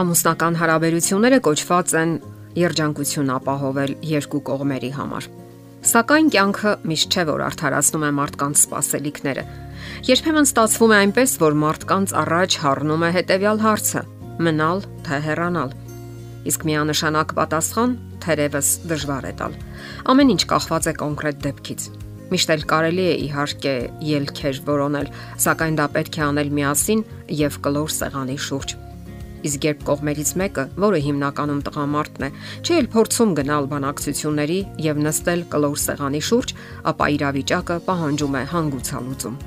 Ամուսնական հարաբերությունները կոչված են երջանկություն ապահովել երկու կողմերի համար։ Սակայն կյանքը միշտ չէ որ արդարացնում է մարդկանց սպասելիքները։ Երբեմն ստացվում է այնպես, որ մարդկանց առաջ հառնում է հետեւյալ հարցը՝ մնալ թե հեռանալ։ Իսկ միանշանակ պատասխան թերևս դժվար է տալ։ Ամեն ինչ կախված է կոնկրետ դեպքից։ Միշտ էլ կարելի է իհարկե ելքեր որոնել, սակայն դա պետք է անել միասին եւ կլոր սեղանի շուրջ Իսկ երբ կողմերից մեկը, որը հիմնականում տղամարդն է, չի էլ փորձում գնալ բանակցությունների եւ նստել կլոր սեղանի շուրջ, ապա իրավիճակը պահանջում է հանգուցալուծում։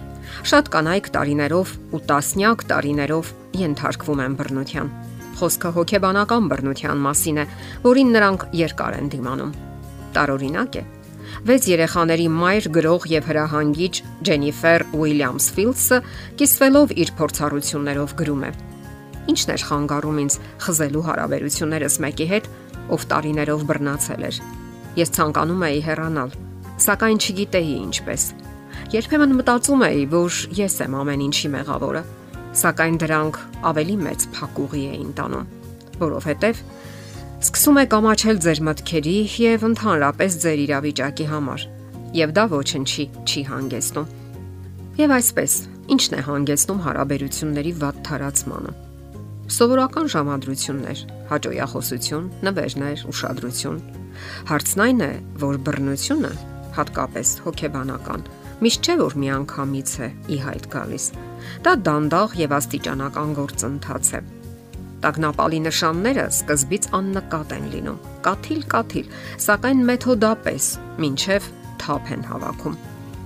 Շատ կանայք տարիներով ու տասնյակ տարիներով ենթարկվում են բռնության։ Խոսքը հոգեբանական բռնության մասին է, որին նրանք երկար են դիմանում։ Տարօրինակ է, Վեց երեխաների մայր գրող եւ հրահանգիչ Ջենիֆեր Ուիլյամս Ֆիլդսը կիսվելով իր փորձառություններով գրում է. Ինչն էր խանգարում ինձ խզելու հարաբերություններս մեկի հետ, ով տարիներով բռնացել էր։ Ես ցանկանում էի հեռանալ, սակայն չգիտեի ինչպես։ Երբեմն մտածում էի, որ ես եմ ամեն ինչի մեղավորը, սակայն դրանք ավելի մեծ փակուղի էին տանում, որովհետև սկսում եք ամաչել ձեր մտքերի եւ ընդհանրապես ձեր իրավիճակի համար, եւ դա ոչնչի չի հանգեցնում։ Եվ այսպես, ինչն է հանգեցնում հարաբերությունների վատ թարացմանը Սովորական ժամադրություններ, հաջողախոսություն, նվերներ, ուշադրություն։ Հարցն այն է, որ բռնությունը, հատկապես հոգեբանական, միշտ չէ որ միանգամից է ի հայտ գալիս։ Դա դանդաղ եւ աստիճանական գործընթաց է։ Տագնապալի նշանները սկզբից աննկատ են լինում։ Կաթիլ-կաթիլ, սակայն մեթոդապես, ինչև թափ են հավաքում։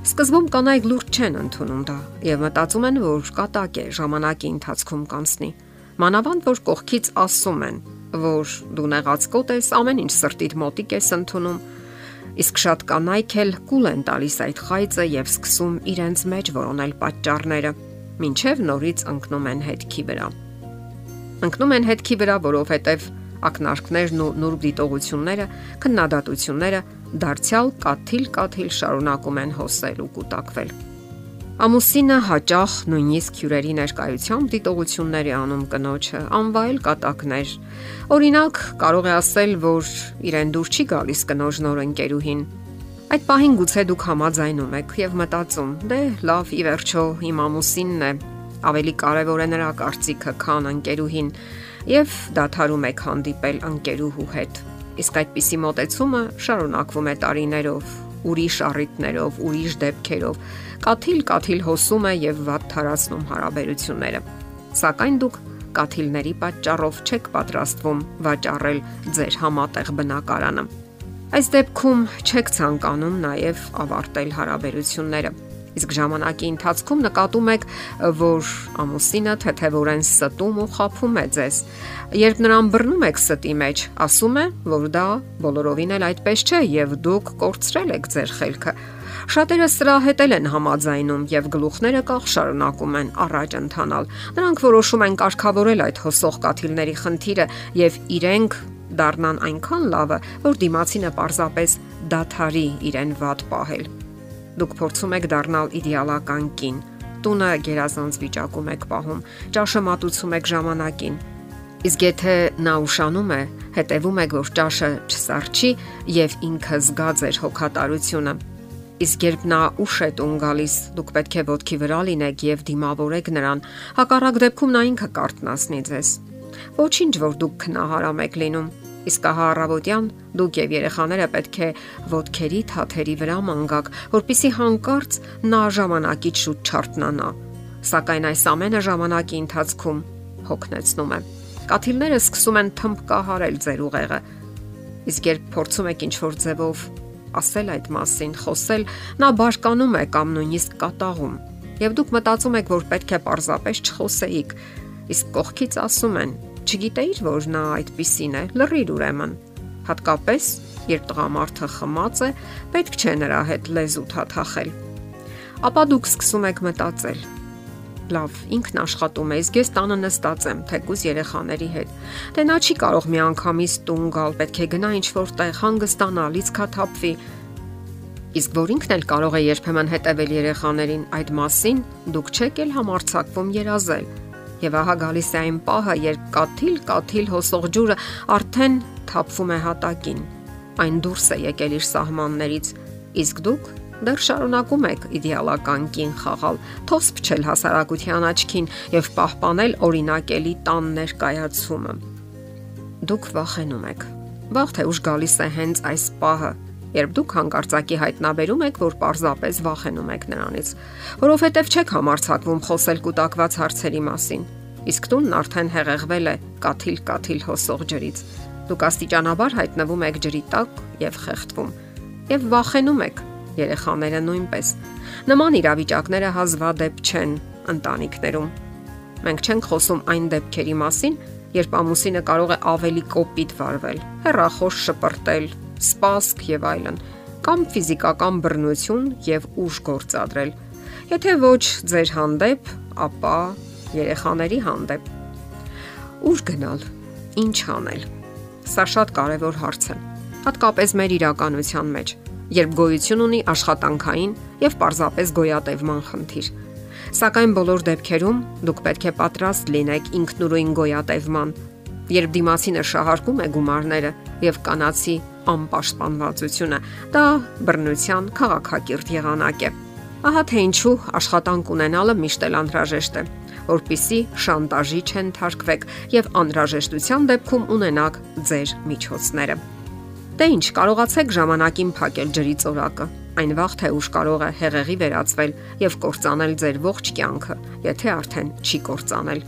Սկզբում կանայք լուրջ չեն ընդունում դա եւ մտածում են, որ կատակ է ժամանակի ընթացքում կանցնի Մանավանդ որ կողքից ասում են, որ դու նեղացկոտ ես, ամեն ինչ սրտիդ մոտիկ ես ընդունում, իսկ շատ կանայք էլ կուլ են տալիս այդ խայծը եւ սկսում իրենց մեջ որոնել պատճառները, ինչև նորից ընկնում են հետքի վրա։ Ընկնում են հետքի վրա, որովհետեւ ակնարկներն ու նուրբ դիտողությունները, քննադատությունները դարձյալ կաթիլ-կաթիլ շարունակում են հոսել ու կուտակվել։ Ամուսինը հաճախ նույնիսկ հյուրերի ներկայությամբ դիտողությունների անում կնոջը, անվայել կատակներ։ Օրինակ, կարող է ասել, որ իրեն դուր չի գալիս կնոջ նոր ընկերուհին։ Այդ պահին գուցե դուք համաձայնում եք եւ մտածում. դե լավ, ի վերջո իմ ամուսինն է, ավելի կարևոր է նրա կարծիքը, քան ընկերուհին, եւ դադարում եք հանդիպել ընկերուհու հետ։ Իսկ այդպիսի մտածումը շարունակվում է տարիներով, ուրիշ առիթներով, ուրիշ դեպքերով կաթիլ-կաթիլ հոսում է եւ վատ թարացնում հարաբերությունները։ Սակայն դուք կաթիլների պատճառով չեք պատրաստվում վաճառել ձեր համատեղ բնակարանը։ Այս դեպքում չեք ցանկանում նաև ավարտել հարաբերությունները։ Իսկ ժամանակի ընթացքում նկատում եք, որ ամուսինը թեթևորեն ստում ու խափում է ձեզ։ Երբ նրան բռնում եք ստի մեջ, ասում է, որ դա բոլորովին էլ այդպես չէ եւ դուք կորցրել եք ձեր խելքը Շատերը սրա հետ են համաձայնում եւ գլուխները կախ շարունակում են առաջ ընթանալ։ Նրանք որոշում են կարգավորել այդ հոսող կաթիլների խնդիրը եւ իրենք դառնան այնքան լավը, որ դիմացինը պարզապես դաթարի իրեն ված պահել։ Դուք փորձում եք դառնալ իդեալական կին։ Տունը գերազանց վիճակում եք պահում, ճաշը մատուցում եք ժամանակին, Իսկ եթե նա ուշանում է, հետևում եք, որ ճաշը չսարճի եւ ինքը զգա ձեր հոգատարությունը, Իսկ երբ նա ուշ է տուն գալիս, դուք պետք է ոտքի վրա լինեք եւ դիմավորեք նրան։ Հակառակ դեպքում նա ինքը կարտնասնի ձեզ։ Ոչինչ, որ դուք քնահարամ եք լինում։ Իսկ ահա առավոտյան դուք եւ երեխաները պետք է ոտքերի թաթերի վրա մանգակ, որpիսի հանկարծ նա ժամանակից շուտ չարտնանա։ Սակայն այս ամենը ժամանակի ընթացքում հոգնեցնում է։ Կաթիլները սկսում են թմբկահարել ձեր ուղեղը։ Իսկ երբ փորձում եք ինչ-որ ձևով ասել այդ մասին, խոսել, նա բարկանում է կամ նույնիսկ կատաղում։ Եվ դուք մտածում եք, որ պետք է պարզապես չխոսեիք, իսկ կողքից ասում են. «Չգիտեիր, որ նա այդպիսին է, լրիր ուրեմն»։ Հատկապես, երբ տղամարդը խմած է, պետք չէ նրա հետ լեզու թաթախել։ Ապա դուք սկսում եք մտածել. Լավ, ինքն աշխատում է, իսկ ես տանը նստած եմ, թեկուզ երեխաների հետ։ Դե նա չի կարող միանգամից տուն գալ, պետք է գնա ինչ-որ տեղ հանգստանա, լիցքաթափվի։ Իսկ որ ինքն էլ կարող է երբեմն հետևել երեխաներին այդ մասին, դուք չեք էլ համարցակվում երազել։ Եվ ահա գալիս է այն պահը, երբ կաթիլ-կաթիլ հոսող ջուրը արդեն թափվում է հատակին։ Այն դուրս է եկել իր սահմաններից, իսկ դուք դեռ շարունակում եք իդեալական կին խաղալ, թոս փչել հասարակության աչքին եւ պահպանել օրինակելի տան ներկայացումը։ Դուք վախենում եք։ Վաղ թե ուշ գալիս է հենց այս պահը, երբ դուք հանկարծակի հայտնաբերում եք, որ պարզապես վախենում եք նրանից, որովհետև չեք համարցակվում խոսել կൂട്ടակված հարցերի մասին։ Իսկ տունն արդեն հեղեղվել է կաթիլ-կաթիլ հոսող ջրից։ Դուք աստիճանաբար հայտնվում եք ջրի տակ եւ խեղդվում։ Եվ վախենում եք, երեխաները նույնպես։ Նման իրավիճակները հազվադեպ չեն ընտանիքներում։ Մենք չենք խոսում այն դեպքերի մասին, երբ ամուսինը կարող է ավելի կոպիտ վարվել, հեռախոս շպրտել, սպասք եւ այլն, կամ ֆիզիկական բռնություն եւ ուժ գործադրել։ Եթե ոչ ձեր հանդեպ, ապա երեխաների հանդեպ։ Ուր գնալ։ Ինչ անել։ Սա շատ կարևոր հարց է։ Հատկապես մեր իրականության մեջ, երբ գոյություն ունի աշխատանքային եւ պարզապես գոյատևման խնդիր։ Սակայն բոլոր դեպքերում դուք պետք է պատրաստ լինեք ինքնուրույն գոյատևման, երբ դիմացինը շահարկում է գումարները եւ կանացի անպաշտպանվածությունը, դա բռնության քաղաքակիրթ եղանակ է։ Ահա թե ինչու աշխատանք ունենալը միշտ էլ անհրաժեշտ է, որpիսի շանտաժի չեն թարգվեք եւ անհրաժեշտության դեպքում ունենաք ձեր միջոցները։ Դե ինչ, կարողացեք ժամանակին փակել ջրի ծորակը։ Այն վաղ թե ուշ կարող է հեղեղի վերածվել եւ կործանել ձեր ողջ կյանքը, եթե արդեն չի կործանել։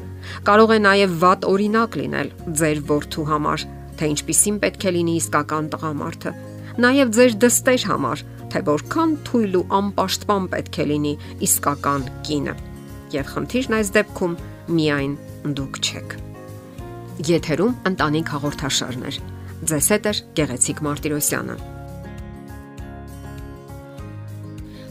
Կարող է նաև վատ օրինակ լինել ձեր որդու համար, թե ինչպիսին պետք է լինի իսկական տղամարդը, նաև ձեր դստեր համար, թե որքան թույլ ու անպաշտպան պետք է լինի իսկական կինը։ Եվ խնդիրն այս դեպքում միայն դուք չեք։ Եթերում ընտանիք հաղորդաշարներ։ Ձեզ հետ է գեղեցիկ Մարտիրոսյանը։